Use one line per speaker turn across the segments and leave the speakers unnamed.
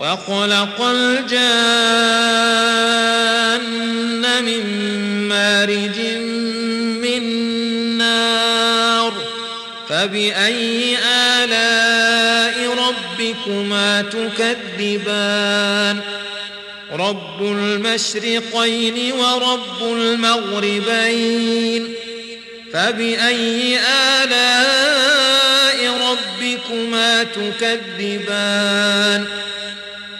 وخلق الجان من مارج من نار فبأي آلاء ربكما تكذبان؟ رب المشرقين ورب المغربين. فبأي آلاء ربكما تكذبان؟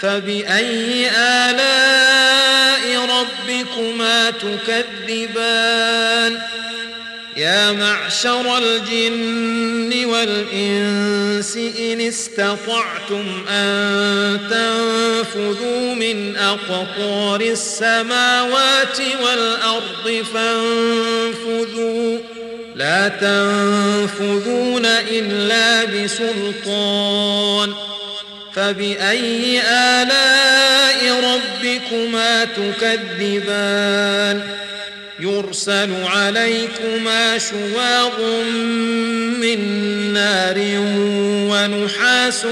فبأي آلاء ربكما تكذبان؟ يا معشر الجن والإنس إن استطعتم أن تنفذوا من أقطار السماوات والأرض فانفذوا. لا تنفذون إلا بسلطان. فبأي آلاء ربكما تكذبان؟ يرسل عليكما شواظ من نار ونحاس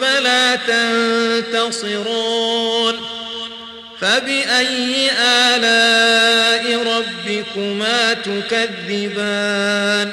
فلا تنتصران فبأي آلاء ربكما تكذبان؟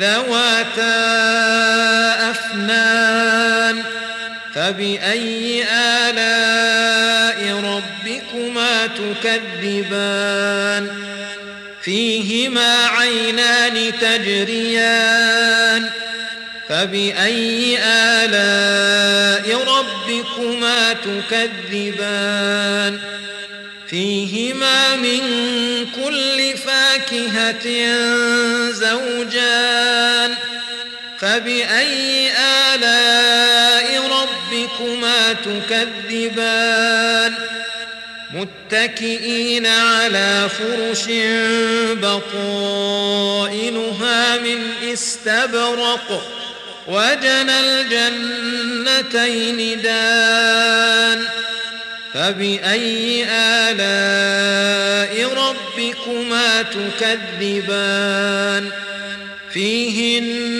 ذواتا أفنان فبأي آلاء ربكما تكذبان؟ فيهما عينان تجريان. فبأي آلاء ربكما تكذبان؟ فيهما من كل فاكهة زوجان. فبأي آلاء ربكما تكذبان؟ متكئين على فرش بطائنها من استبرق وجنى الجنتين دان. فبأي آلاء ربكما تكذبان؟ فيهن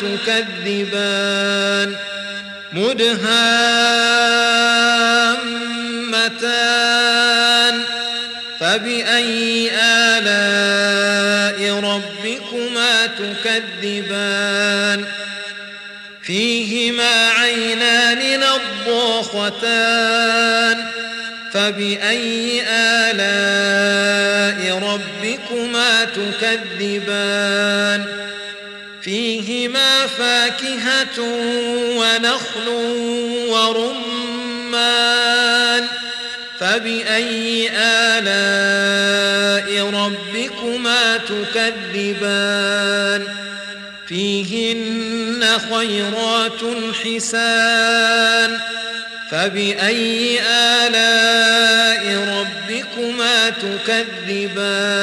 تكذبان مدهامتان فبأي آلاء ربكما تكذبان فيهما عينان نضاختان فبأي آلاء ربكما تكذبان فيهما فاكهة ونخل ورمان فبأي آلاء ربكما تكذبان؟ فيهن خيرات حسان فبأي آلاء ربكما تكذبان؟